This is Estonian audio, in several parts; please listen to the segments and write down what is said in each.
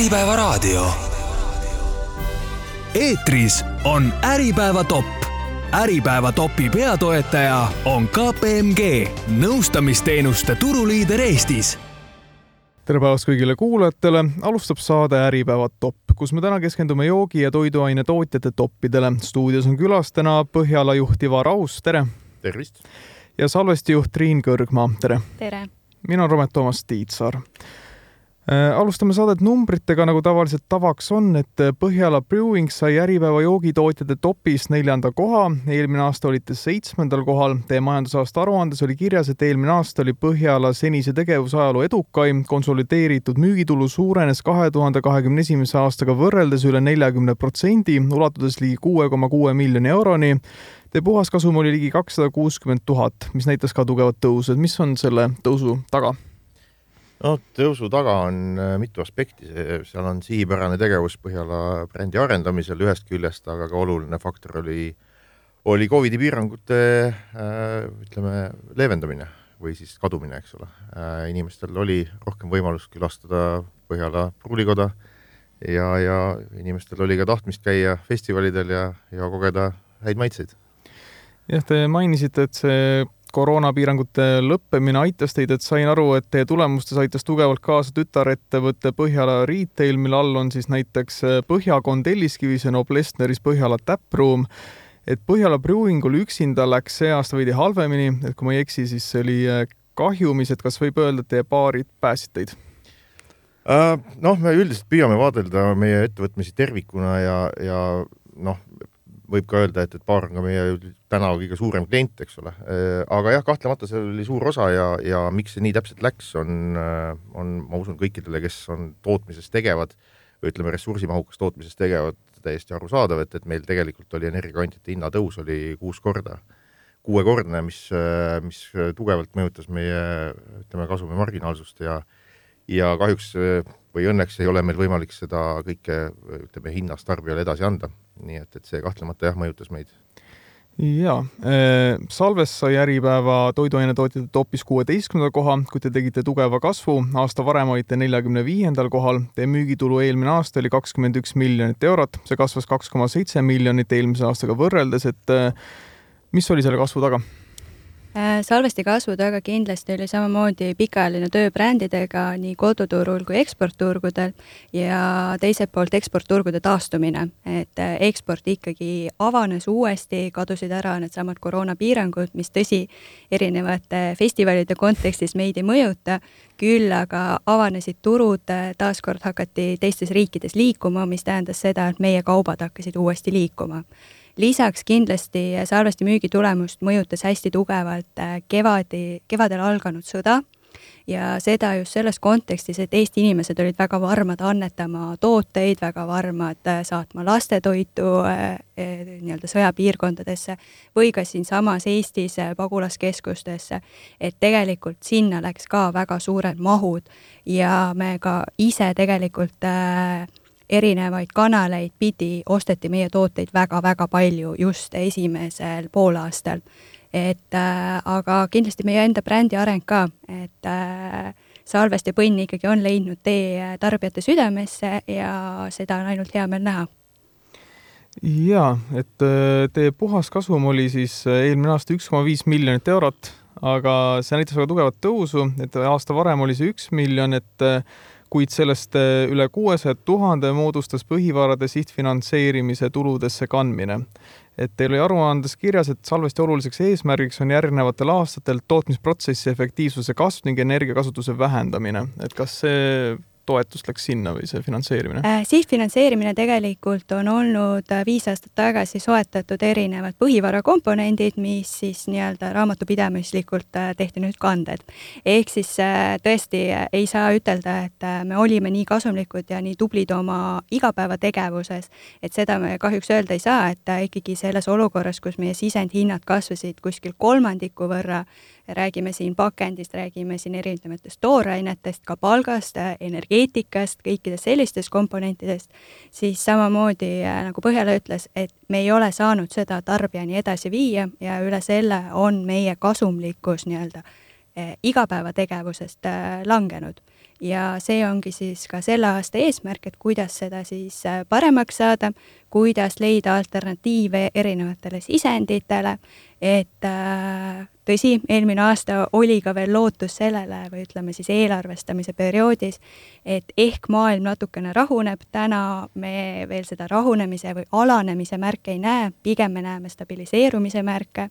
Äripäevaraadio. eetris on Äripäeva top. Äripäeva topi peatoetaja on KPMG, nõustamisteenuste turuliider Eestis tere päevast kõigile kuulajatele, alustab saade Äripäeva top, kus me täna keskendume joogi- ja toiduainetootjate toppidele. stuudios on külas täna Põhjala juht Ivar Aus, tere! tervist! ja salvestijuht Triin Kõrgmaa, tere! tere! mina olen Romet Toomas Tiitsaar alustame saadet numbritega, nagu tavaliselt tavaks on, et Põhjala Brewing sai Äripäeva joogitootjate topis neljanda koha, eelmine aasta olite seitsmendal kohal. Teie majandusaasta aruandes oli kirjas, et eelmine aasta oli Põhjala senise tegevusajaloo edukaim, konsolideeritud müügitulu suurenes kahe tuhande kahekümne esimese aastaga võrreldes üle neljakümne protsendi, ulatudes ligi kuue koma kuue miljoni euroni. Teie puhaskasum oli ligi kakssada kuuskümmend tuhat, mis näitas ka tugevat tõusu, et mis on selle tõusu taga? No tõusu taga on äh, mitu aspekti, seal on sihipärane tegevus Põhjala brändi arendamisel ühest küljest, aga ka oluline faktor oli, oli Covidi piirangute äh, ütleme, leevendamine või siis kadumine, eks ole. Äh, inimestel oli rohkem võimalust külastada Põhjala pruulikoda ja, ja inimestel oli ka tahtmist käia festivalidel ja, ja kogeda häid maitseid. jah, te mainisite, et see koroonapiirangute lõppemine aitas teid, et sain aru, et teie tulemustes aitas tugevalt kaasa tütarettevõte Põhjala Retail, mille all on siis näiteks Põhjakond Telliskivis ja Noblessneris Põhjala Taproom. et Põhjala Brewingul üksinda läks see aasta veidi halvemini, et kui ma ei eksi, siis see oli äh, kahjumis, et kas võib öelda, et teie baarid päästsid teid? Äh, noh, me üldiselt püüame vaadelda meie ettevõtmisi tervikuna ja, ja noh, võib ka öelda, et, et baar on ka meie täna kõige suurem klient, eks ole. Äh, aga jah, kahtlemata seal oli suur osa ja, ja miks see nii täpselt läks, on, äh, on, ma usun, kõikidele, kes on tootmises tegevad või ütleme, ressursimahukas tootmises tegevad, täiesti arusaadav, et, et meil tegelikult oli energiakandjate hinnatõus oli kuus korda, kuuekordne, mis, äh, mis tugevalt mõjutas meie ütleme, kasumi marginaalsust ja ja kahjuks või õnneks ei ole meil võimalik seda kõike ütleme hinnast tarbijale edasi anda. Nii et, et see kahtlemata jah, mõjutas meid. Jaa, äh, Salves sai Äripäeva toiduainetootjate topis kuueteistkümnenda koha, kui te tegite tugeva kasvu, aasta varem olite neljakümne viiendal kohal. Teie müügitulu eelmine aasta oli kakskümmend üks miljonit eurot, see kasvas kaks koma seitse miljonit eelmise aastaga võrreldes, et äh, mis oli selle kasvu taga? Äh, salvesti kasvu taga kindlasti oli samamoodi pikaajaline töö brändidega nii koduturul kui eksportturgudel ja teiselt poolt eksportturgude taastumine, et äh, eksport ikkagi avanes uuesti, kadusid ära needsamad koroonapiirangud, mis tõsi, erinevate festivalide kontekstis meid ei mõjuta, küll aga avanesid turud, äh, taaskord hakati teistes riikides liikuma, mis tähendas seda, et meie kaubad hakkasid uuesti liikuma lisaks kindlasti Salvesti müügitulemust mõjutas hästi tugevalt äh, kevadi, kevadel alganud sõda ja seda just selles kontekstis, et Eesti inimesed olid väga varmad annetama tooteid, väga varmad äh, saatma lastetoitu äh, nii-öelda sõjapiirkondadesse või ka siinsamas Eestis pagulaskeskustesse. et tegelikult sinna läks ka väga suured mahud ja me ka ise tegelikult äh, erinevaid kanaleid pidi osteti meie tooteid väga-väga palju just esimesel poolaastal. et äh, aga kindlasti meie enda brändi areng ka, et äh, Salvest ja Põnn ikkagi on leidnud tee tarbijate südamesse ja seda on ainult hea meel näha jaa, et äh, teie puhaskasum oli siis äh, eelmine aasta üks koma viis miljonit eurot, aga see näitas väga tugevat tõusu, et aasta varem oli see üks miljon, et äh, kuid sellest eh, üle kuuesaja tuhande moodustas põhivarade sihtfinantseerimise tuludesse kandmine. et teil oli aruandes kirjas, et salvesti oluliseks eesmärgiks on järgnevatel aastatel tootmisprotsessi efektiivsuse kasv ning energiakasutuse vähendamine, et kas see toetus läks sinna või see finantseerimine äh,? sihtfinantseerimine tegelikult on olnud äh, viis aastat tagasi soetatud erinevad põhivarakomponendid, mis siis nii-öelda raamatupidamislikult äh, tehti nüüd kanded. ehk siis äh, tõesti ei saa ütelda, et me olime nii kasumlikud ja nii tublid oma igapäevategevuses, et seda me kahjuks öelda ei saa, et ikkagi selles olukorras, kus meie sisendhinnad kasvasid kuskil kolmandiku võrra, räägime siin pakendist, räägime siin erinevatest toorainetest, ka palgast, energeetikast, kõikidest sellistest komponentidest, siis samamoodi äh, nagu Põhjala ütles, et me ei ole saanud seda tarbijani edasi viia ja üle selle on meie kasumlikkus nii-öelda äh, igapäevategevusest äh, langenud. Ja see ongi siis ka selle aasta eesmärk, et kuidas seda siis paremaks saada, kuidas leida alternatiive erinevatele sisenditele, et äh, tõsi, eelmine aasta oli ka veel lootus sellele või ütleme siis eelarvestamise perioodis, et ehk maailm natukene rahuneb, täna me veel seda rahunemise või alanemise märke ei näe, pigem me näeme stabiliseerumise märke.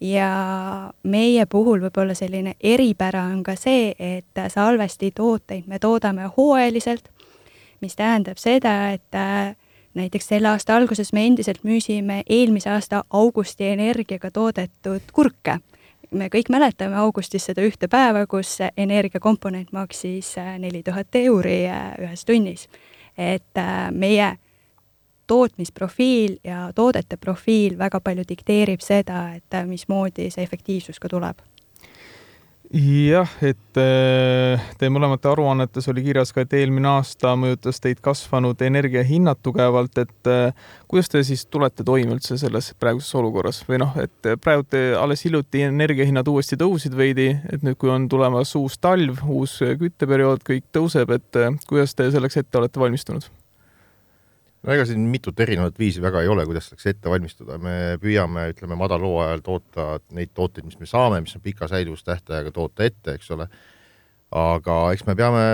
Ja meie puhul võib-olla selline eripära on ka see, et salvesti tooteid me toodame hooajaliselt, mis tähendab seda, et äh, näiteks selle aasta alguses me endiselt müüsime eelmise aasta augusti energiaga toodetud kurke. me kõik mäletame augustis seda ühte päeva, kus energiakomponent maksis äh, neli tuhat euri äh, ühes tunnis. et meie tootmisprofiil ja toodete profiil väga palju dikteerib seda, et äh, mismoodi see efektiivsus ka tuleb jah, et äh, teie mõlemate aruannetes oli kirjas ka, et eelmine aasta mõjutas teid kasvanud energiahinnad tugevalt, et äh, kuidas te siis tulete toime üldse selles praeguses olukorras või noh, et praegu te alles hiljuti energiahinnad uuesti tõusid veidi, et nüüd, kui on tulemas uus talv, uus kütteperiood, kõik tõuseb, et kuidas te selleks ette olete valmistunud? No ega siin mitut erinevat viisi väga ei ole, kuidas selleks ette valmistuda, me püüame, ütleme, madalhooajal toota neid tooteid, mis me saame, mis on pika säilivustähtajaga toota ette, eks ole. aga eks me peame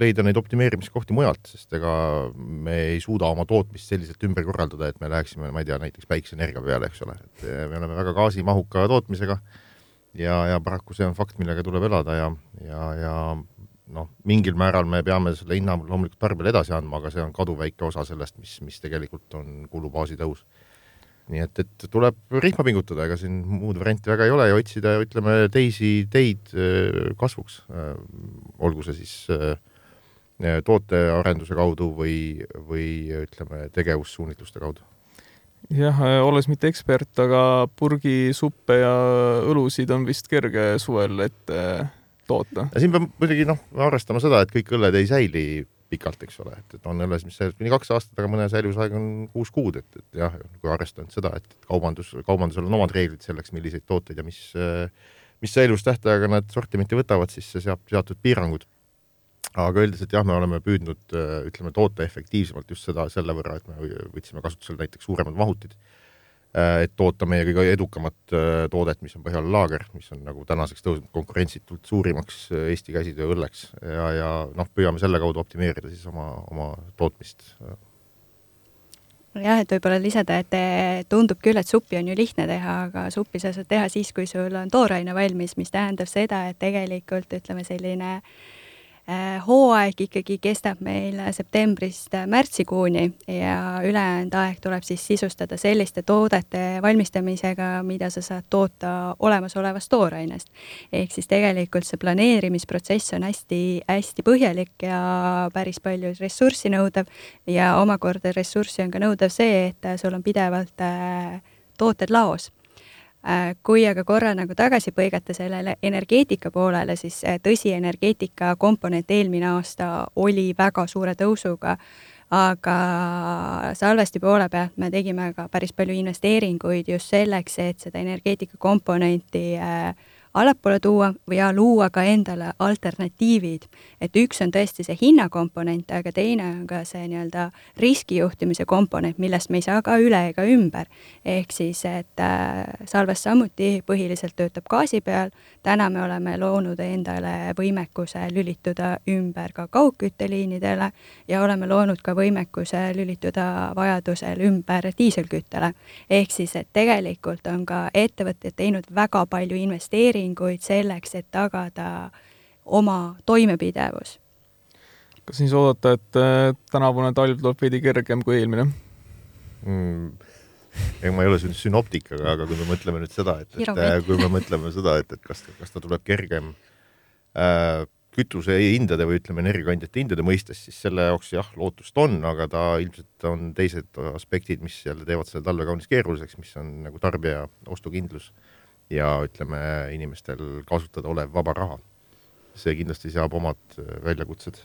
leida neid optimeerimiskohti mujalt, sest ega me ei suuda oma tootmist selliselt ümber korraldada, et me läheksime, ma ei tea, näiteks päikseenergia peale, eks ole, et me oleme väga gaasimahuka tootmisega ja, ja paraku see on fakt, millega tuleb elada ja, ja, ja noh, mingil määral me peame selle hinna loomulikult tarbijale edasi andma, aga see on kaduvväike osa sellest, mis, mis tegelikult on kulubaasi tõus. nii et, et tuleb rihma pingutada, ega siin muud varianti väga ei ole ja otsida, ütleme, teisi teid äh, kasvuks. Äh, olgu see siis äh, tootearenduse kaudu või, või ütleme, tegevussuunitluste kaudu jah, olles mitte ekspert, aga purgisuppe ja õlusid on vist kerge suvel ette toota. siin peab muidugi noh, arvestama seda, et kõik õlled ei säili pikalt, eks ole, et, et on õlles, mis säilib kuni kaks aastat, aga mõne säilivusaeg on kuus kuud, et, et jah, kui arvestada seda, et kaubandus, kaubandusel on omad reeglid selleks, milliseid tooteid ja mis, mis säilivustähtajaga nad sortimenti võtavad, siis see seab teatud piirangud. aga üldiselt jah, me oleme püüdnud ütleme, toota efektiivsemalt just seda selle võrra, et me võtsime kasutusele näiteks suuremad mahutid et toota meie kõige edukamat äh, toodet, mis on Põhjala laager, mis on nagu tänaseks tõusnud konkurentsitult suurimaks äh, Eesti käsitööõlleks ja, ja noh, püüame selle kaudu optimeerida siis oma, oma tootmist. jah, et võib-olla lisada, et tundub küll, et suppi on ju lihtne teha, aga suppi sa saad teha siis, kui sul on tooraine valmis, mis tähendab seda, et tegelikult ütleme, selline äh, Äh, hooaeg ikkagi kestab meil septembrist märtsikuuni ja ülejäänud aeg tuleb siis sisustada selliste toodete valmistamisega, mida sa saad toota olemasolevast toorainest. ehk siis tegelikult see planeerimisprotsess on hästi-hästi põhjalik ja päris palju ressurssi nõudev ja omakorda ressurssi on ka nõudev see, et sul on pidevalt äh, tooted laos kui aga korra nagu tagasi põigata sellele energeetika poolele, siis äh, tõsi, energeetika komponent eelmine aasta oli väga suure tõusuga, aga salvesti poole pealt me tegime ka päris palju investeeringuid just selleks, et seda energeetika komponenti äh, allapoole tuua ja luua ka endale alternatiivid. et üks on tõesti see hinnakomponent, aga teine on ka see nii-öelda riskijuhtimise komponent, millest me ei saa ka üle ega ümber. ehk siis, et äh, Salves samuti põhiliselt töötab gaasi peal, täna me oleme loonud endale võimekuse lülituda ümber ka kaugkütteliinidele ja oleme loonud ka võimekuse lülituda vajadusel ümber diiselküttele. ehk siis, et tegelikult on ka ettevõtted teinud väga palju investeeringuid, investeeringuid selleks, et tagada oma toimepidevus. kas siis oodata, et äh, tänavune talv tuleb veidi kergem kui eelmine mm.? ega ma ei ole siin sünoptik, aga, aga kui me mõtleme nüüd seda, et, et äh, kui me mõtleme seda, et, et kas, kas ta tuleb kergem äh, kütuse hindade või ütleme, energiakandjate hindade mõistes, siis selle jaoks jah, lootust on, aga ta ilmselt on teised aspektid, mis jälle teevad selle talve kaunis keeruliseks, mis on nagu tarbija ostukindlus ja ütleme, inimestel kasutada olev vaba raha. see kindlasti seab omad väljakutsed.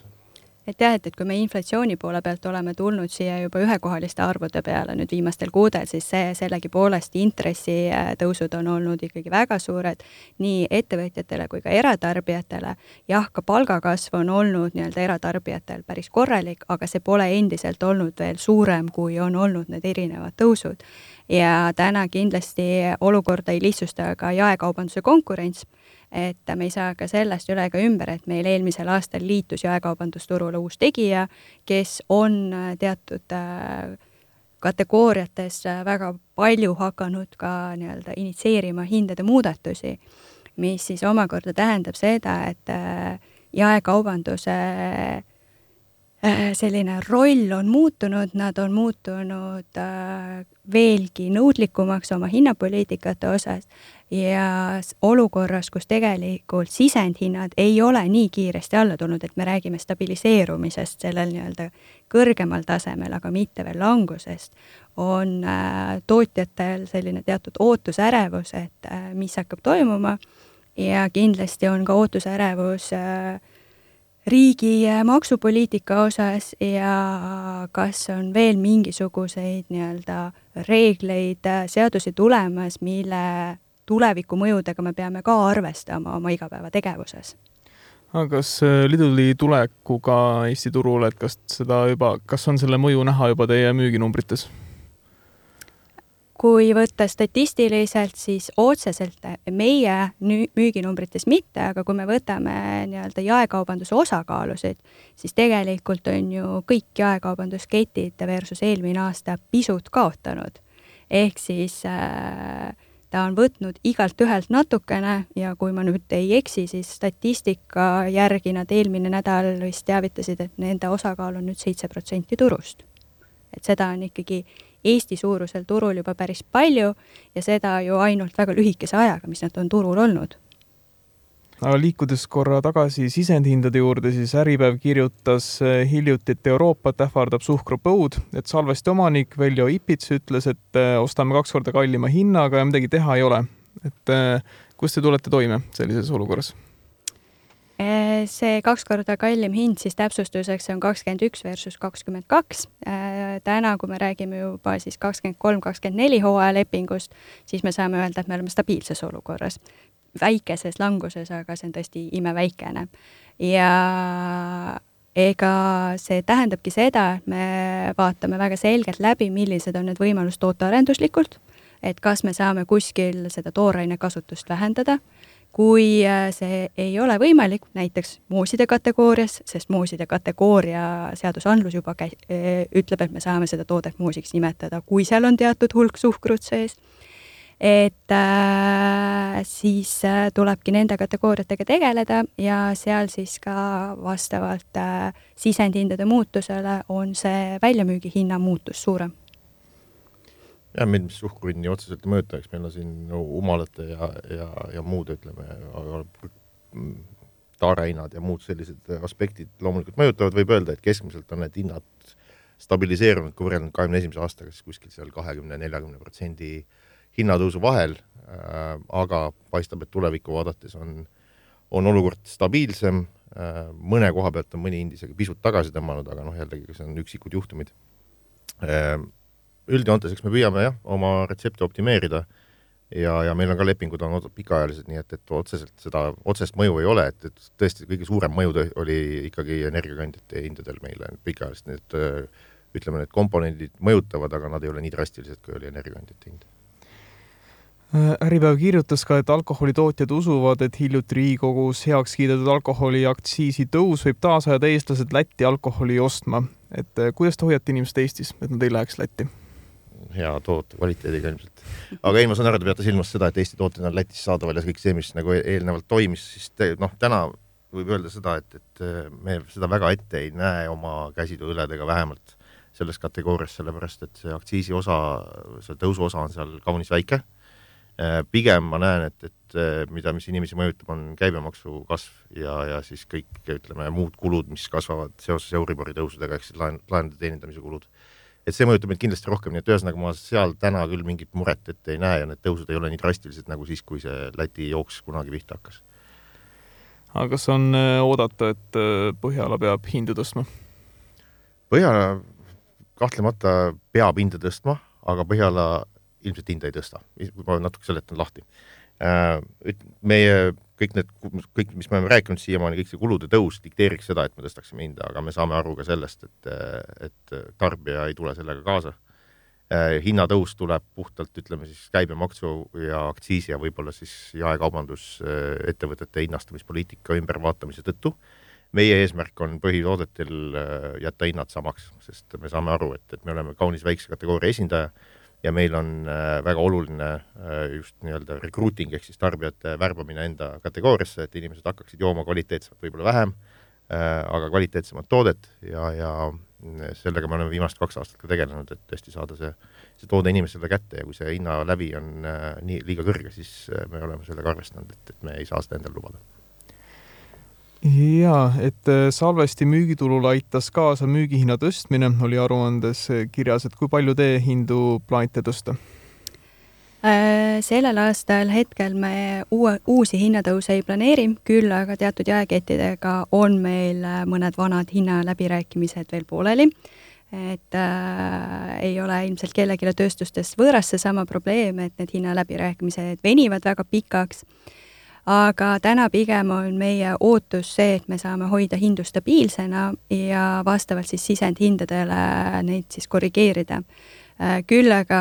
Et jah, et, et kui me inflatsiooni poole pealt oleme tulnud siia juba ühekohaliste arvude peale nüüd viimastel kuudel, siis see sellegipoolest intressitõusud on olnud ikkagi väga suured nii ettevõtjatele kui ka eratarbijatele. jah, ka palgakasv on olnud nii-öelda eratarbijatel päris korralik, aga see pole endiselt olnud veel suurem, kui on olnud need erinevad tõusud. ja täna kindlasti olukorda ei lihtsusta ka jaekaubanduse konkurents et me ei saa ka sellest üle ega ümber, et meil eelmisel aastal liitus jaekaubandusturule uus tegija, kes on äh, teatud äh, kategooriates äh, väga palju hakanud ka nii-öelda initsieerima hindade muudatusi, mis siis omakorda tähendab seda, et jaekaubanduse selline roll on muutunud, nad on muutunud veelgi nõudlikumaks oma hinnapoliitikate osas ja olukorras, kus tegelikult sisendhinnad ei ole nii kiiresti alla tulnud, et me räägime stabiliseerumisest sellel nii-öelda kõrgemal tasemel, aga mitte veel langusest, on äh, tootjatel selline teatud ootusärevus, et äh, mis hakkab toimuma. Ja kindlasti on ka ootusärevus äh, riigi maksupoliitika osas ja kas on veel mingisuguseid nii-öelda reegleid, seadusi tulemas, mille tulevikumõjudega me peame ka arvestama oma igapäevategevuses. aga kas äh, Lidli tulekuga Eesti turule, et kas seda juba, kas on selle mõju näha juba teie müüginumbrites? kui võtta statistiliselt, siis otseselt meie müüginumbrites mitte, aga kui me võtame nii-öelda jaekaubanduse osakaalusid, siis tegelikult on ju kõik jaekaubandusketid versus eelmine aasta pisut kaotanud. ehk siis äh, ta on võtnud igalt ühelt natukene ja kui ma nüüd ei eksi, siis statistika järgi nad eelmine nädal vist teavitasid, et nende osakaal on nüüd seitse protsenti turust. et seda on ikkagi Eesti suurusel turul juba päris palju ja seda ju ainult väga lühikese ajaga, mis nad on turul olnud aga liikudes korra tagasi sisendhindade juurde, siis Äripäev kirjutas eh, hiljuti, et Euroopat ähvardab suhkrupõud, et Salvesti omanik Veljo Ipits ütles, et eh, ostame kaks korda kallima hinnaga ja midagi teha ei ole. et eh, kust te tulete toime sellises olukorras? see kaks korda kallim hind siis täpsustuseks on kakskümmend üks versus kakskümmend kaks. täna, kui me räägime juba siis kakskümmend kolm, kakskümmend neli hooajalepingust, siis me saame öelda, et me oleme stabiilses olukorras väikeses languses, aga see on tõesti imeväikene. ja ega see tähendabki seda, et me vaatame väga selgelt läbi, millised on need võimalused tootearenduslikult, et kas me saame kuskil seda tooraine kasutust vähendada, kui äh, see ei ole võimalik, näiteks mooside kategoorias, sest mooside kategooria seadusandlus juba käi-, ütleb, et me saame seda toodet moosiks nimetada, kui seal on teatud hulk suhkrut sees et äh, siis äh, tulebki nende kategooriatega tegeleda ja seal siis ka vastavalt äh, sisendhindade muutusele on see väljamüügihinna muutus suurem. jah, meid, mis suhkruhinni otseselt ei mõjuta, eks meil on siin no, umalate ja, ja, ja muud, ütleme, taarehinnad ja muud sellised aspektid loomulikult mõjutavad, võib öelda, et keskmiselt on need hinnad stabiliseerunud, kui võrrelda kahekümne esimese aastaga, siis kuskil seal kahekümne, neljakümne protsendi hinnatõusu vahel äh,, aga paistab, et tulevikku vaadates on, on olukord stabiilsem äh,, mõne koha pealt on mõni hind isegi pisut tagasi tõmmanud, aga noh, jällegi see on üksikud juhtumid äh,. üldjoontes, eks me püüame jah, oma retsepte optimeerida ja, ja meil on ka lepingud on pikaajalised, nii et, et otseselt seda otsest mõju ei ole, et, et tõesti kõige suurem mõju oli ikkagi energiakandjate hindadel meile pikaajaliselt, nii et ütleme, need komponendid mõjutavad, aga nad ei ole nii drastilised, kui oli energiakandjate hind Äripäev kirjutas ka, et alkoholitootjad usuvad, et hiljuti Riigikogus heaks kiidetud alkoholiaktsiisi tõus võib taas ajada eestlased Lätti alkoholi ostma. et äh, kuidas te hoiate inimesed Eestis, et nad ei läheks Lätti? hea toote kvaliteediga ilmselt. aga ei, ma saan aru, te peate silmas seda, et Eesti tooted on Lätis saadaval ja kõik see, mis nagu e-, eelnevalt toimis, siis noh, täna võib öelda seda, et, et äh, me seda väga ette ei näe oma käsitööõledega vähemalt selles kategoorias, sellepärast et see aktsiisi osa, see tõusu osa on seal kaunis väike Äh, pigem ma näen, et, et äh, mida, mis inimesi mõjutab, on käibemaksu kasv ja, ja siis kõik, ütleme, muud kulud, mis kasvavad seoses Euribori tõusudega, ehk siis laen, laenude teenindamise kulud. et see mõjutab meid kindlasti rohkem, nii et ühesõnaga ma seal täna küll mingit muret ette ei näe ja need tõusud ei ole nii drastilised nagu siis, kui see Läti jooks kunagi pihta hakkas aga kas on äh, oodata, et äh, Põhjala peab hindu tõstma? Põhjala kahtlemata peab hinda tõstma, aga Põhjala ilmselt hinda ei tõsta. ma natuke seletan lahti. meie kõik need, kõik, mis me oleme rääkinud siiamaani, kõik see kulude tõus dikteeriks seda, et me tõstaksime hinda, aga me saame aru ka sellest, et, et tarbija ei tule sellega kaasa Äh, hinnatõus tuleb puhtalt, ütleme siis käibemaksu ja aktsiisi ja võib-olla siis jaekaubandusettevõtete hinnastamispoliitika ümbervaatamise tõttu. meie eesmärk on põhitoodetel äh, jätta hinnad samaks, sest me saame aru, et, et me oleme kaunis väikse kategooria esindaja ja meil on äh, väga oluline just nii-öelda recruiting ehk siis tarbijate värbamine enda kategooriasse, et inimesed hakkaksid jooma kvaliteetsemat, võib-olla vähem, aga kvaliteetsemat toodet ja, ja sellega me oleme viimased kaks aastat ka tegelenud, et tõesti saada see, see toode inimesele kätte ja kui see hinna läbi on äh, nii liiga kõrge, siis äh, me oleme sellega arvestanud, et, et me ei saa seda endale lubada. Jaa, et äh, Salvesti müügitulule aitas kaasa müügihinna tõstmine, oli aruandes kirjas, et kui palju te hindu plaanite tõsta? Äh, sellel aastal hetkel me uue, uusi hinnatõuse ei planeeri, küll aga teatud jaekettidega on meil äh, mõned vanad hinnaläbirääkimised veel pooleli. et äh, ei ole ilmselt kellelegi tööstustes võõras seesama probleem, et need hinnaläbirääkimised venivad väga pikaks. Aga täna pigem on meie ootus see, et me saame hoida hindu stabiilsena ja vastavalt siis sisendhindadele neid siis korrigeerida. Äh, küll aga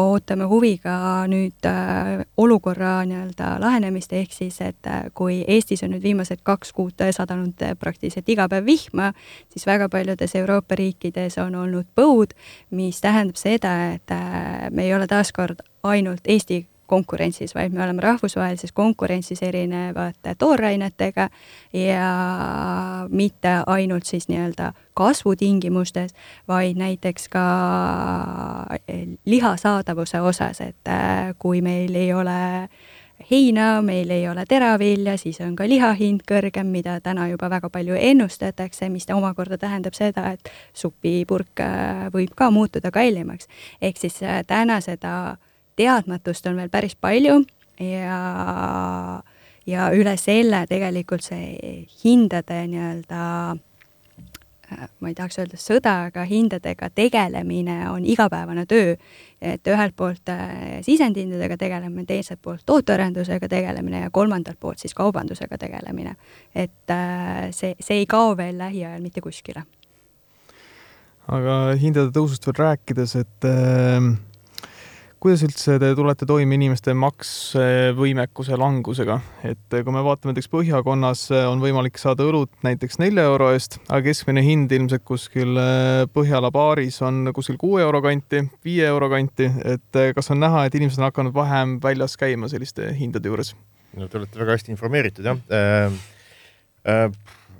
ootame huviga nüüd äh, olukorra nii-öelda lahenemist, ehk siis, et äh, kui Eestis on nüüd viimased kaks kuud sadanud praktiliselt iga päev vihma, siis väga paljudes Euroopa riikides on olnud põud, mis tähendab seda, et me ei ole taaskord ainult Eesti konkurentsis, vaid me oleme rahvusvahelises konkurentsis erinevate toorainetega ja mitte ainult siis nii-öelda kasvutingimustes, vaid näiteks ka liha saadavuse osas, et äh, kui meil ei ole heina, meil ei ole teravilja, siis on ka liha hind kõrgem, mida täna juba väga palju ennustatakse, mis omakorda tähendab seda, et supipurk äh, võib ka muutuda kallimaks. ehk siis äh, täna seda teadmatust on veel päris palju ja, ja üle selle tegelikult see hindade nii-öelda äh, ma ei tahaks öelda sõda, aga hindadega tegelemine on igapäevane töö. et ühelt poolt äh, sisendhindadega tegelemine, teiselt poolt tootearendusega tegelemine ja kolmandalt poolt siis kaubandusega tegelemine. et äh, see, see ei kao veel lähiajal mitte kuskile. aga hindade tõusust veel rääkides, et äh kuidas üldse te tulete toime inimeste maksevõimekuse langusega, et kui me vaatame näiteks Põhjakonnas on võimalik saada õlut näiteks nelja euro eest, aga keskmine hind ilmselt kuskil äh, Põhjala baaris on kuskil kuue euro kanti, viie euro kanti, et äh, kas on näha, et inimesed on hakanud vähem väljas käima selliste hindade juures? no te olete väga hästi informeeritud jah äh,. Äh,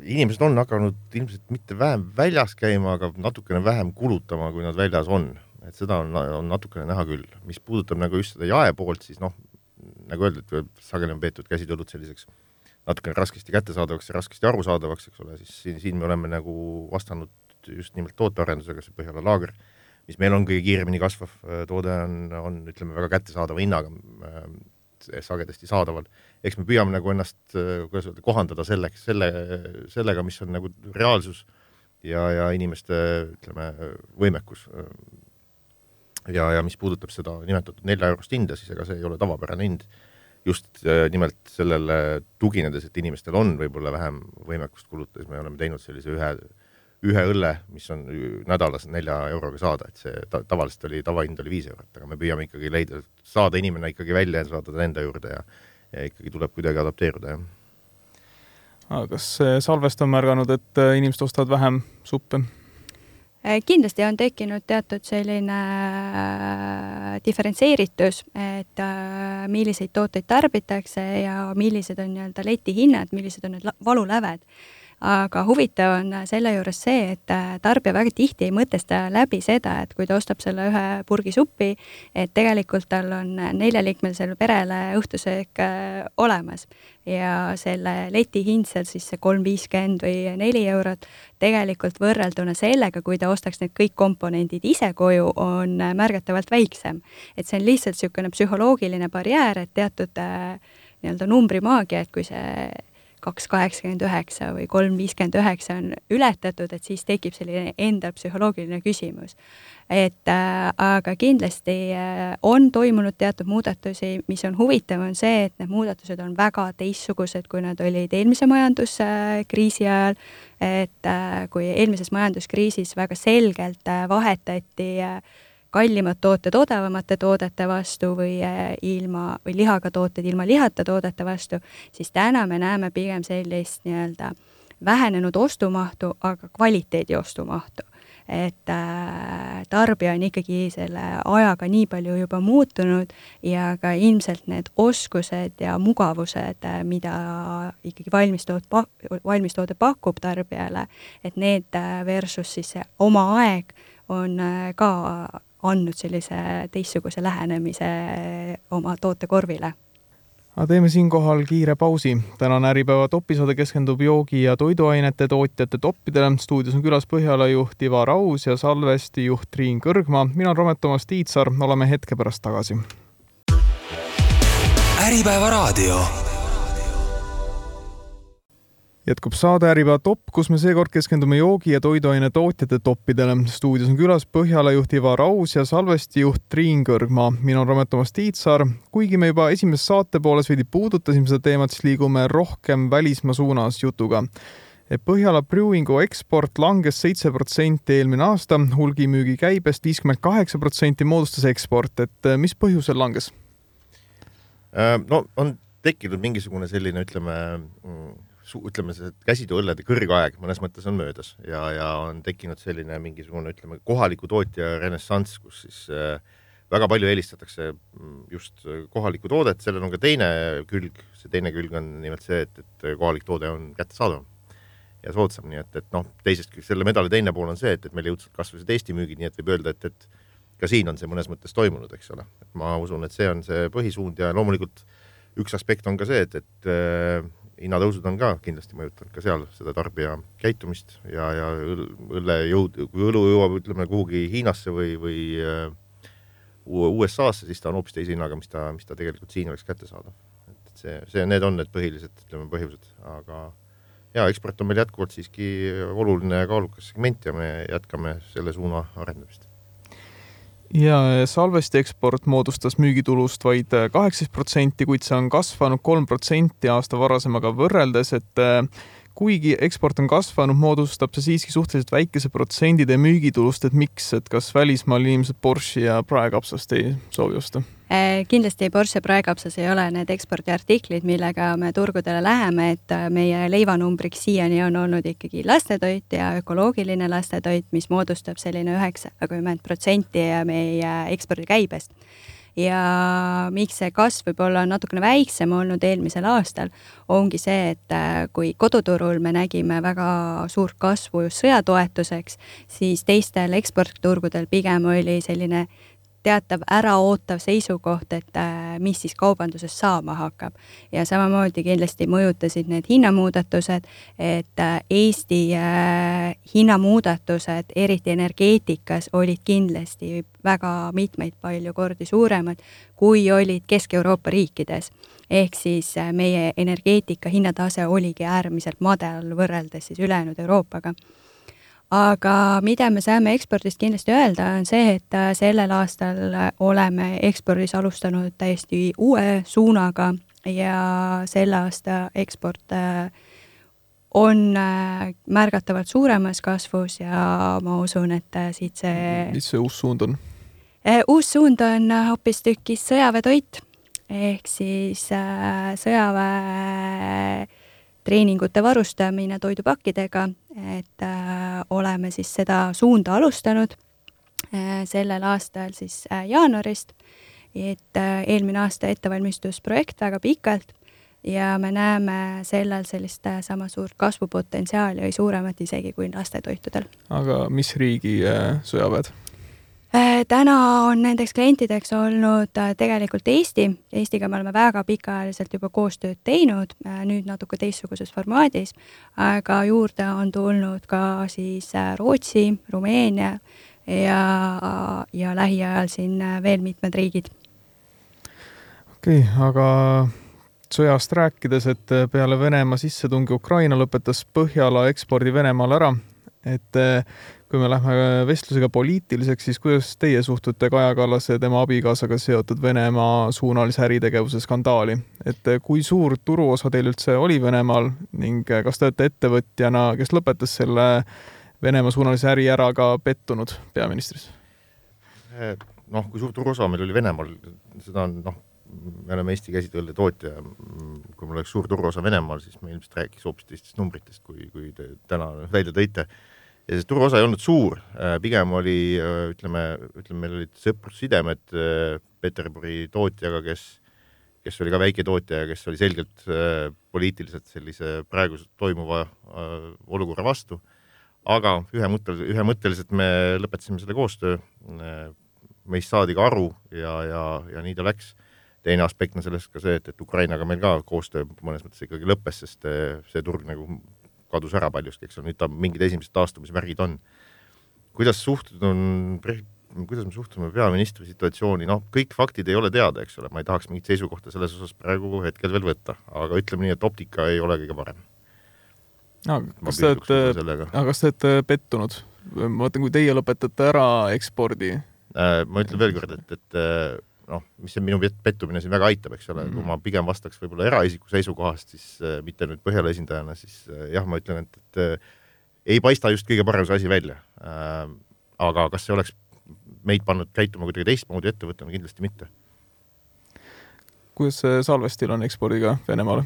inimesed on hakanud ilmselt mitte vähem väljas käima, aga natukene vähem kulutama, kui nad väljas on et seda on, on natukene näha küll. mis puudutab nagu just seda jaepoolt, siis noh, nagu öeldud, sageli on peetud käsitõllud selliseks natukene raskesti kättesaadavaks ja raskesti arusaadavaks, eks ole, siis siin, siin me oleme nagu vastanud just nimelt tootearendusega, see Põhjala laager, mis meil on kõige kiiremini kasvav äh, toode, on, on ütleme, väga kättesaadava hinnaga äh, sagedasti saadaval. eks me püüame nagu ennast, äh, kuidas öelda, kohandada selleks, selle, sellega, mis on nagu reaalsus ja, ja inimeste, ütleme, võimekus ja, ja mis puudutab seda nimetatud nelja eurost hinda, siis ega see ei ole tavapärane hind. just äh, nimelt sellele tuginedes, et inimestel on võib-olla vähem võimekust kulutada, siis me oleme teinud sellise ühe, ühe õlle, mis on nädalas nelja euroga saada, et see ta, tavaliselt oli, tavahind oli viis eurot, aga me püüame ikkagi leida, saada inimene ikkagi välja ja saada ta enda juurde ja, ja ikkagi tuleb kuidagi adapteeruda, jah. kas Salvest on märganud, et äh, inimesed ostavad vähem suppe? Äh, kindlasti on tekkinud teatud selline äh, diferentseeritus, et äh, milliseid tooteid tarbitakse ja millised on nii-öelda letihinnad, millised on need valuläved aga huvitav on selle juures see, et äh, tarbija väga tihti ei mõtesta läbi seda, et kui ta ostab selle ühe purgi suppi, et tegelikult tal on neljaliikmelisele perele õhtusöök äh, olemas ja selle leti hind seal siis see kolm viiskümmend või neli eurot, tegelikult võrrelduna sellega, kui ta ostaks need kõik komponendid ise koju, on märgatavalt väiksem. et see on lihtsalt niisugune psühholoogiline barjäär, et teatud äh, nii-öelda numbrimaagia, et kui see kaks kaheksakümmend üheksa või kolm viiskümmend üheksa on ületatud, et siis tekib selline enda psühholoogiline küsimus. et äh, aga kindlasti äh, on toimunud teatud muudatusi, mis on huvitav, on see, et need muudatused on väga teistsugused, kui nad olid eelmise majanduskriisi ajal, et äh, kui eelmises majanduskriisis väga selgelt äh, vahetati äh, kallimad tooted odavamate toodete vastu või eh, ilma, või lihaga tooted ilma lihata toodete vastu, siis täna me näeme pigem sellist nii-öelda vähenenud ostumahtu, aga kvaliteedi ostumahtu. et äh, tarbija on ikkagi selle ajaga nii palju juba muutunud ja ka ilmselt need oskused ja mugavused, äh, mida ikkagi valmistood, valmistoode pakub tarbijale, et need äh, versus siis see oma aeg on ka andnud sellise teistsuguse lähenemise oma tootekorvile aga teeme siinkohal kiire pausi. tänane Äripäeva topisaade keskendub joogi- ja toiduainete tootjate toppidele. stuudios on külas Põhjala juht Ivar Aus ja Salvesti juht Triin Kõrgmaa. mina olen Romet-Toomas Tiitsaar, oleme hetke pärast tagasi. äripäeva raadio jätkub saade Äripäeva top, kus me seekord keskendume joogi- ja toiduaine tootjate toppidele. stuudios on külas Põhjala juht Ivar Aus ja Salvesti juht Triin Kõrgmaa. mina olen Romet-Toomas Tiitsaar. kuigi me juba esimeses saate pooles veidi puudutasime seda teemat, siis liigume rohkem välismaa suunas jutuga. Põhjala Brewingu eksport langes seitse protsenti eelmine aasta, hulgimüügi käibest viiskümmend kaheksa protsenti moodustas eksport, et mis põhjusel langes? Äh, no on tekkinud mingisugune selline, ütleme mm, ütleme, see käsitööõllede kõrgaeg mõnes mõttes on möödas ja, ja on tekkinud selline mingisugune, ütleme, kohaliku tootja renessanss, kus siis äh, väga palju eelistatakse mm, just kohalikku toodet, sellel on ka teine külg, see teine külg on nimelt see, et, et kohalik toode on kättesaadavam ja soodsam, nii et, et noh, teisest selle medali teine pool on see, et, et meil jõudsid kasvasid Eesti müügid, nii et võib öelda, et, et ka siin on see mõnes mõttes toimunud, eks ole. ma usun, et see on see põhisuund ja loomulikult üks aspekt on ka see, et, et äh, hinnatõusud on ka kindlasti mõjutanud ka seal seda tarbija käitumist ja, ja õlle jõud, kui õlu jõuab, ütleme kuhugi Hiinasse või, või äh, USA-sse, siis ta on hoopis teise hinnaga, mis ta, mis ta tegelikult siin oleks kättesaadav. et see, see, need on need põhilised, ütleme, põhjused, aga ja eksport on meil jätkuvalt siiski oluline ja kaalukas segment ja me jätkame selle suuna arendamist ja salvesti eksport moodustas müügitulust vaid kaheksateist protsenti, kuid see on kasvanud kolm protsenti aasta varasemaga võrreldes, et äh, kuigi eksport on kasvanud, moodustab see siiski suhteliselt väikese protsendi teie müügitulust, et miks, et kas välismaal inimesed Porsche ja praekapsast ei soovi osta? Äh, kindlasti Porsche praekapsas ei ole need ekspordiartiklid, millega me turgudele läheme, et äh, meie leivanumbriks siiani on olnud ikkagi lastetoit ja ökoloogiline lastetoit, mis moodustab selline üheksakümmend protsenti meie ekspordikäibest ja miks see kasv võib-olla on natukene väiksem olnud eelmisel aastal, ongi see, et äh, kui koduturul me nägime väga suurt kasvu just sõjatoetuseks, siis teistel eksportturgudel pigem oli selline teatav äraootav seisukoht, et äh, mis siis kaubandusest saama hakkab. ja samamoodi kindlasti mõjutasid need hinnamuudatused, et äh, Eesti äh, hinnamuudatused, eriti energeetikas, olid kindlasti väga mitmeid palju kordi suuremad, kui olid Kesk-Euroopa riikides. ehk siis meie energeetika hinnatase oligi äärmiselt madal võrreldes siis ülejäänud Euroopaga aga mida me saame ekspordist kindlasti öelda, on see, et äh, sellel aastal oleme ekspordis alustanud täiesti uue suunaga ja selle aasta eksport äh, on äh, märgatavalt suuremas kasvus ja ma usun, et siit see mis see uus suund on? uus suund on hoopistükkis sõjaväetoit ehk siis sõjaväe treeningute varustamine toidupakkidega, et äh, oleme siis seda suunda alustanud äh, sellel aastal siis äh, jaanuarist, et eelmine aasta ettevalmistusprojekt väga pikalt ja me näeme sellel sellist sama suurt kasvupotentsiaali või suuremat isegi kui lastetoitudel. aga mis riigi sõjaväed? Äh, täna on nendeks klientideks olnud äh, tegelikult Eesti, Eestiga me oleme väga pikaajaliselt juba koostööd teinud, äh, nüüd natuke teistsuguses formaadis, aga juurde on tulnud ka siis Rootsi, Rumeenia ja, ja lähiajal siin veel mitmed riigid. okei okay,, aga sõjast rääkides, et peale Venemaa sissetungi Ukraina lõpetas Põhjala ekspordi Venemaale ära, et kui me lähme vestlusega poliitiliseks, siis kuidas teie suhtute Kaja Kallase ja tema abikaasaga seotud Venemaa suunalise äritegevuse skandaali? et kui suur turuosa teil üldse oli Venemaal ning kas te olete ettevõtjana, kes lõpetas selle Venemaa suunalise äri ära ka pettunud peaministris? noh, kui suur turuosa meil oli Venemaal, seda on noh, me oleme Eesti käsitööde tootja, kui meil oleks suur turuosa Venemaal, siis me ilmselt räägiks hoopis teistest numbritest, kui, kui te täna välja tõite ja see turuosa ei olnud suur, äh, pigem oli äh, ütleme, ütleme, meil olid sõprussidemed äh, Peterburi tootjaga, kes, kes oli ka väiketootja ja kes oli selgelt poliitiliselt sellise praegu toimuva olukorra vastu. aga ühemõtteliselt, ühemõtteliselt me lõpetasime selle koostöö. meist saadi ka aru ja, ja, ja nii ta läks. teine aspekt on sellest ka see, et, et Ukrainaga meil ka koostöö mõnes mõttes ikkagi lõppes, sest see turg nagu kadus ära paljuski, eks ole, nüüd ta mingid esimesed taastumismärgid on. kuidas suhted on, kuidas me suhtume peaministri situatsiooni, noh, kõik faktid ei ole teada, eks ole, ma ei tahaks mingit seisukohta selles osas praegu hetkel veel võtta, aga ütleme nii, et optika ei ole kõige parem. no kas te olete, aga kas te olete pettunud? ma mõtlen, kui teie lõpetate ära ekspordi äh,. ma ütlen veel kord, et, et noh, mis see minu pettumine siin väga aitab, eks ole mm, -hmm. kui ma pigem vastaks võib-olla eraisiku seisukohast, siis äh, mitte nüüd Põhjala esindajana, siis äh, jah, ma ütlen, et, et äh, ei paista just kõige parem see asi välja äh,. aga kas see oleks meid pannud käituma kuidagi teistmoodi ettevõttena, kindlasti mitte. kuidas Salvestil on ekspordiga Venemaale,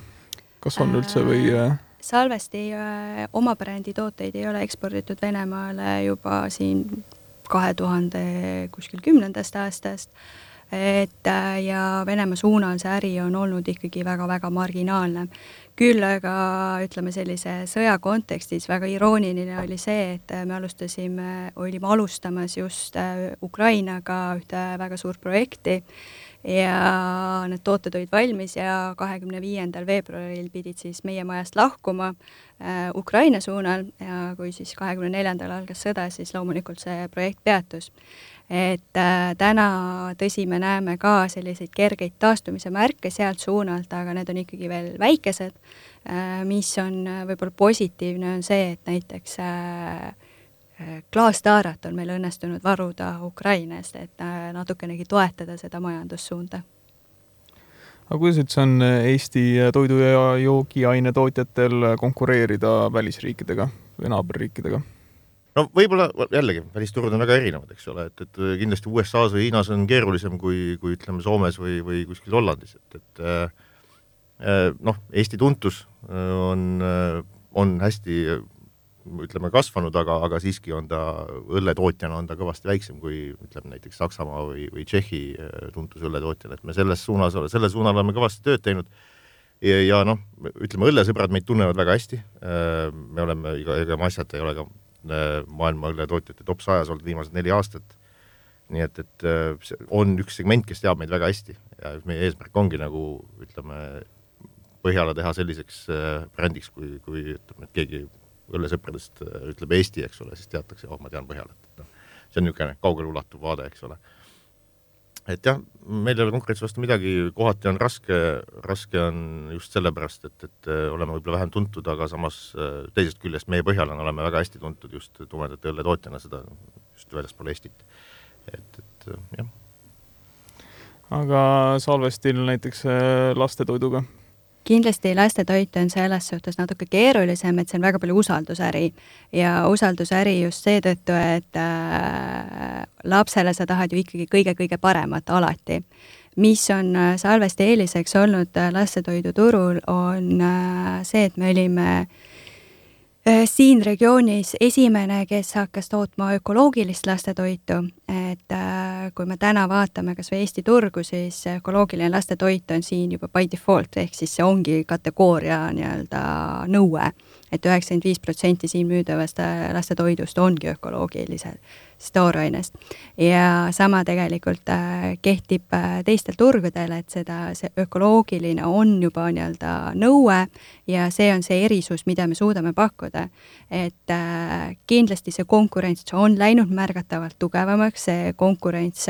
kas on üldse või äh...? Salvesti äh, oma brändi tooteid ei ole eksporditud Venemaale juba siin kahe tuhande kuskil kümnendast aastast et äh, ja Venemaa suunal see äri on olnud ikkagi väga-väga marginaalne. küll aga ütleme sellise sõja kontekstis väga irooniline oli see, et me alustasime, olime alustamas just äh, Ukrainaga ühte väga suurt projekti ja need tooted olid valmis ja kahekümne viiendal veebruaril pidid siis meie majast lahkuma äh, Ukraina suunal ja kui siis kahekümne neljandal algas sõda, siis loomulikult see projekt peatus et äh, täna, tõsi, me näeme ka selliseid kergeid taastumise märke sealt suunalt, aga need on ikkagi veel väikesed äh,. mis on äh, võib-olla positiivne, on see, et näiteks klaastaarat on meil õnnestunud varuda Ukrainast, et natukenegi toetada seda majandussuunda aga kuidas üldse on Eesti toidu- ja joogiainetootjatel konkureerida välisriikidega või naaberriikidega? No võib-olla jällegi, välisturud on väga erinevad, eks ole, et, et kindlasti USA-s või Hiinas on keerulisem kui, kui ütleme, Soomes või, või kuskil Hollandis, et, et äh, äh noh, Eesti tuntus äh, on, äh, on hästi ütleme, kasvanud, aga, aga siiski on ta õlletootjana on ta kõvasti väiksem kui ütleme näiteks Saksamaa või, või Tšehhi tuntus õlletootjana, et me selles suunas, selle suunal oleme kõvasti tööd teinud ja, ja noh, ütleme, õllesõbrad meid tunnevad väga hästi. me oleme, ega, ega me asjata ei ole ka Äh, maailma õlletootjate top sajas olnud viimased neli aastat. nii et, et äh, on üks segment, kes teab meid väga hästi. Ja meie eesmärk ongi nagu ütleme, Põhjala teha selliseks äh, brändiks, kui, kui ütleme, et keegi õllesõpradest ütleb Eesti, eks ole, siis teatakse, oh, ma tean Põhjalat, et noh, see on niisugune kaugeleulatuv vaade, eks ole et jah, meil ei ole konkurentsi vastu midagi, kohati on raske, raske on just sellepärast, et, et äh, oleme võib-olla vähem tuntud, aga samas äh, teisest küljest meie Põhjalana oleme väga hästi tuntud just tumedate õlletootjana, seda just väljaspool Eestit. et, et äh, jah. aga Salvestil näiteks lastetoiduga kindlasti lastetoit on selles suhtes natuke keerulisem, et see on väga palju usaldusäri ja usaldusäri just seetõttu, et äh, lapsele sa tahad ju ikkagi kõige-kõige paremat alati. mis on äh, Salveste eeliseks olnud äh, lastetoiduturul, on äh, see, et me olime Äh, siin regioonis esimene, kes hakkas tootma ökoloogilist lastetoitu, et äh, kui me täna vaatame kas või Eesti turgu, siis ökoloogiline lastetoit on siin juba by default, ehk siis see ongi kategooria nii-öelda nõue et, et üheksakümmend viis protsenti siin müüdavast äh, lastetoidust ongi ökoloogilised toorainest. ja sama tegelikult äh, kehtib äh, teistel turgudel, et seda, see ökoloogiline on juba nii-öelda nõue ja see on see erisus, mida me suudame pakkuda. et äh, kindlasti see konkurents on läinud märgatavalt tugevamaks, see konkurents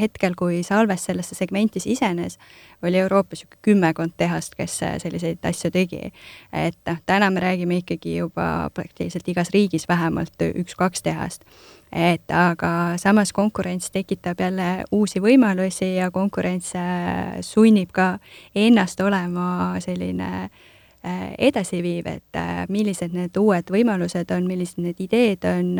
hetkel, kui Salves sellesse segmenti sisenes, oli Euroopas niisugune kümmekond tehast, kes selliseid asju tegi. et noh, täna me räägime ikkagi juba praktiliselt igas riigis vähemalt üks-kaks tehast et aga samas konkurents tekitab jälle uusi võimalusi ja konkurents äh, sunnib ka ennast olema selline äh, edasiviiv, et äh, millised need uued võimalused on, millised need ideed on,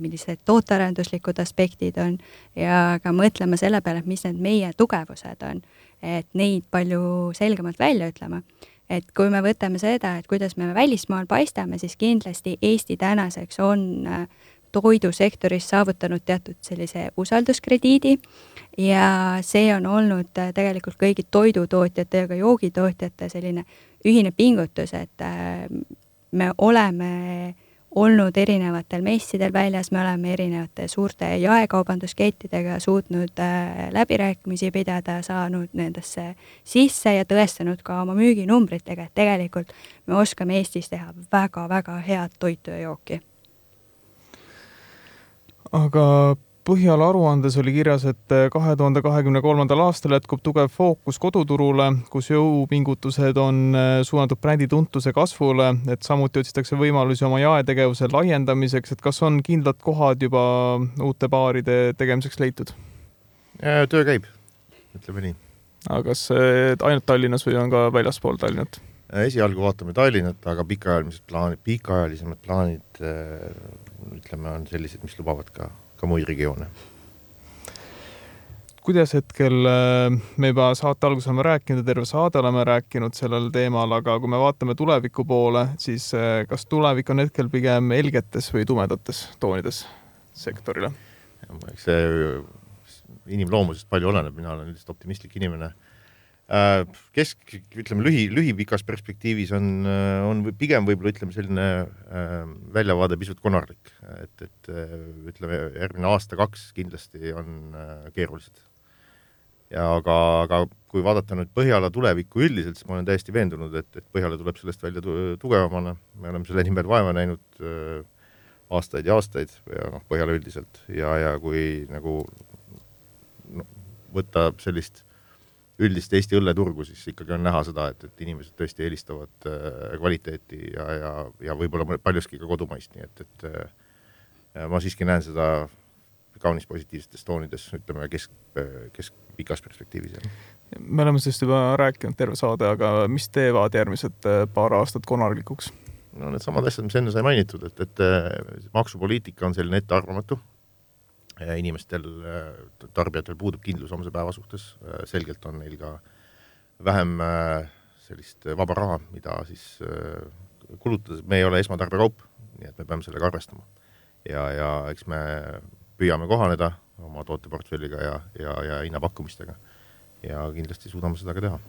millised tootearenduslikud aspektid on ja ka mõtlema selle peale, et mis need meie tugevused on. et neid palju selgemalt välja ütlema et kui me võtame seda, et kuidas me välismaal paistame, siis kindlasti Eesti tänaseks on äh, toidusektoris saavutanud teatud sellise usalduskrediidi. Ja see on olnud äh, tegelikult kõigi toidutootjate ja ka joogitootjate selline ühine pingutus, et äh, me oleme olnud erinevatel messidel väljas, me oleme erinevate suurte jaekaubanduskettidega suutnud äh, läbirääkimisi pidada, saanud nendesse sisse ja tõestanud ka oma müüginumbritega, et tegelikult me oskame Eestis teha väga-väga head toitu ja jooki aga Põhjala aruandes oli kirjas, et kahe tuhande kahekümne kolmandal aastal jätkub tugev fookus koduturule, kus jõupingutused on äh, suunatud brändi tuntuse kasvule, et samuti otsitakse võimalusi oma jaetegevuse laiendamiseks, et kas on kindlad kohad juba uute baaride tegemiseks leitud? töö käib, ütleme nii. aga kas ainult Tallinnas või on ka väljaspool Tallinnat? Esialgu vaatame Tallinnat, aga pikaajalised plaanid, pikaajalisemad plaanid äh, ütleme, on sellised, mis lubavad ka, ka muid regioone. kuidas hetkel, äh, me juba saate alguses oleme rääkinud ja terve saade oleme rääkinud sellel teemal, aga kui me vaatame tuleviku poole, siis äh, kas tulevik on hetkel pigem helgetes või tumedates toonides sektorile? eks see inimloomusest palju oleneb, mina olen üldiselt optimistlik inimene Äh, kesk, ütleme lühi, lühipikas perspektiivis on, äh, on pigem võib-olla ütleme selline äh, väljavaade pisut konarlik, et, et ütleme järgmine aasta-kaks kindlasti on keerulised. ja aga, aga kui vaadata nüüd Põhjala tulevikku üldiselt, siis ma olen täiesti veendunud, et, et Põhjala tuleb sellest välja tugevamana, me oleme selle nimel vaeva näinud aastaid ja aastaid ja noh, Põhjala üldiselt. Ja, ja kui nagu no, võtta sellist üldist Eesti õlleturgu, siis ikkagi on näha seda, et, et inimesed tõesti eelistavad äh, kvaliteeti ja, ja, ja võib-olla paljuski ka kodumaist, nii et, et äh, ma siiski näen seda kaunis positiivsetes toonides, ütleme kesk, keskpikas perspektiivis. me oleme sellest juba rääkinud terve saade, aga mis teevad järgmised äh, paar aastat konarlikuks? no needsamad asjad, mis enne sai mainitud, et, et äh, maksupoliitika on selline ettearvamatu inimestel, tarbijatel puudub kindlus homse päeva suhtes, selgelt on neil ka vähem äh, sellist vaba raha, mida siis äh, kulutada, me ei ole esmatarbekaup, nii et me peame sellega arvestama. ja, ja eks me püüame kohaneda oma tooteportfelliga ja, ja, ja hinnapakkumistega ja kindlasti suudame seda ka teha.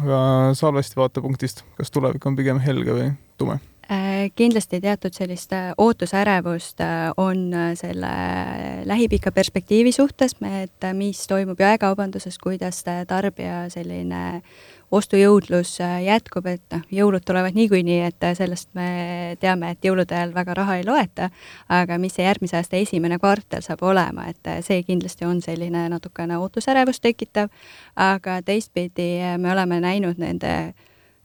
aga Salvesti vaatepunktist, kas tulevik on pigem helge või tume? Äh, kindlasti teatud sellist äh, ootusärevust äh, on selle lähipika perspektiivi suhtes, et mis toimub jaekaubanduses, kuidas tarbija selline ostujõudlus jätkub, et noh, jõulud tulevad niikuinii, et sellest me teame, et jõulude ajal väga raha ei loeta, aga mis see järgmise aasta esimene kvartal saab olema, et see kindlasti on selline natukene ootusärevust tekitav, aga teistpidi me oleme näinud nende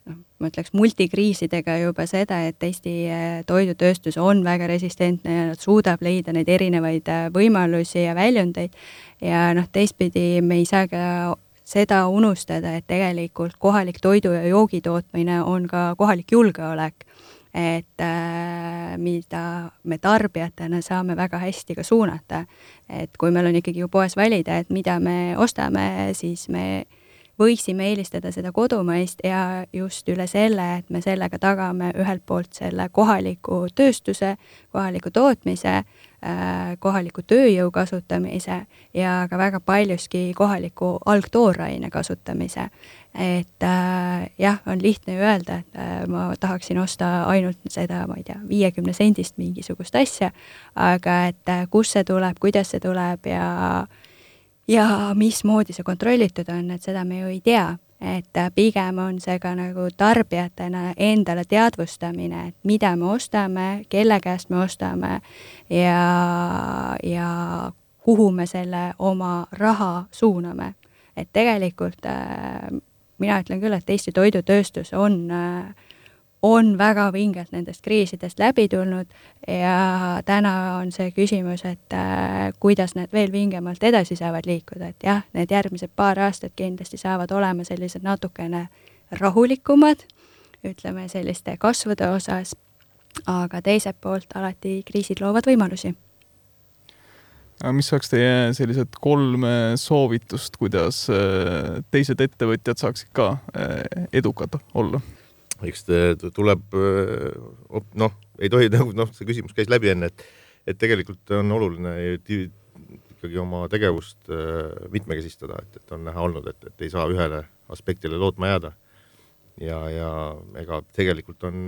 noh, ma ütleks multikriisidega juba seda, et Eesti äh, toidutööstus on väga resistentne ja nad suudab leida neid erinevaid äh, võimalusi ja väljundeid ja noh, teistpidi me ei saa ka seda unustada, et tegelikult kohalik toidu ja joogi tootmine on ka kohalik julgeolek et äh, mida me tarbijatena saame väga hästi ka suunata. et kui meil on ikkagi ju poes valida, et mida me ostame, siis me äh, võiksime eelistada seda kodumaist ja just üle selle, et me sellega tagame ühelt poolt selle kohaliku tööstuse, kohaliku tootmise, äh, kohaliku tööjõu kasutamise ja ka väga paljuski kohaliku algtooraine kasutamise. et äh, jah, on lihtne ju öelda, et äh, ma tahaksin osta ainult seda, ma ei tea, viiekümne sendist mingisugust asja, aga et äh, kust see tuleb, kuidas see tuleb ja äh, ja mismoodi see kontrollitud on, et seda me ju ei tea, et äh, pigem on see ka nagu tarbijatena endale teadvustamine, et mida me ostame, kelle käest me ostame ja, ja kuhu me selle oma raha suuname. et tegelikult äh, mina ütlen küll, et Eesti toidutööstus on äh, on väga vingelt nendest kriisidest läbi tulnud ja täna on see küsimus, et äh, kuidas need veel vingemalt edasi saavad liikuda, et jah, need järgmised paar aastat kindlasti saavad olema sellised natukene rahulikumad, ütleme selliste kasvude osas, aga teiselt poolt alati kriisid loovad võimalusi mis oleks teie sellised kolm soovitust, kuidas äh, teised ettevõtjad saaksid ka äh, edukad olla? Eks tuleb noh, ei tohi nagu noh, see küsimus käis läbi enne, et et tegelikult on oluline ikkagi oma tegevust mitmekesistada, et, et on näha olnud, et, et ei saa ühele aspektile lootma jääda. ja, ja ega tegelikult on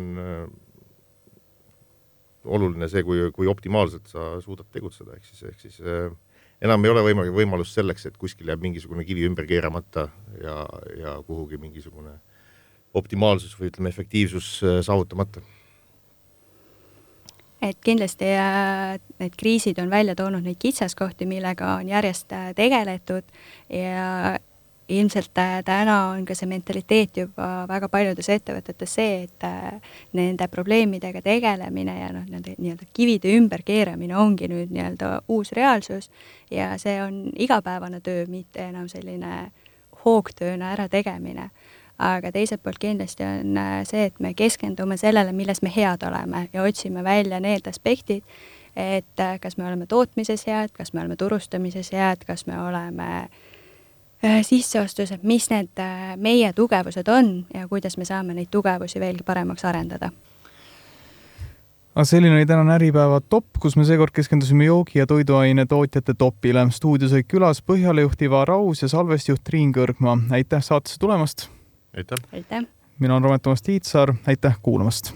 oluline see, kui, kui optimaalselt sa suudad tegutseda, ehk siis, ehk siis enam ei ole võimalik, võimalust selleks, et kuskil jääb mingisugune kivi ümber keeramata ja, ja kuhugi mingisugune äh, optimaalsus või ütleme, efektiivsus äh, saavutamata. et kindlasti äh, need kriisid on välja toonud neid kitsaskohti, millega on järjest äh, tegeletud ja ilmselt täna on ka see mentaliteet juba väga paljudes ettevõtetes see, et nende probleemidega tegelemine ja noh, nende nii-öelda kivide ümberkeeramine ongi nüüd nii-öelda uus reaalsus ja see on igapäevane töö, mitte enam selline hoogtööna ärategemine aga teiselt poolt kindlasti on äh, see, et me keskendume sellele, milles me head oleme ja otsime välja need aspektid, et äh, kas me oleme tootmises head, kas me oleme turustamises head, kas me oleme äh, sisseostused, mis need meie tugevused on ja kuidas me saame neid tugevusi veelgi paremaks arendada aga selline oli tänane Äripäeva top, kus me seekord keskendusime joogi- ja toiduainetootjate topile. stuudios olid külas Põhjala juhtiva Raus ja salvestijuht Triin Kõrgmaa. aitäh saatesse tulemast aitäh! aitäh! mina olen Romet Toomas Tiitsaar, aitäh kuulamast!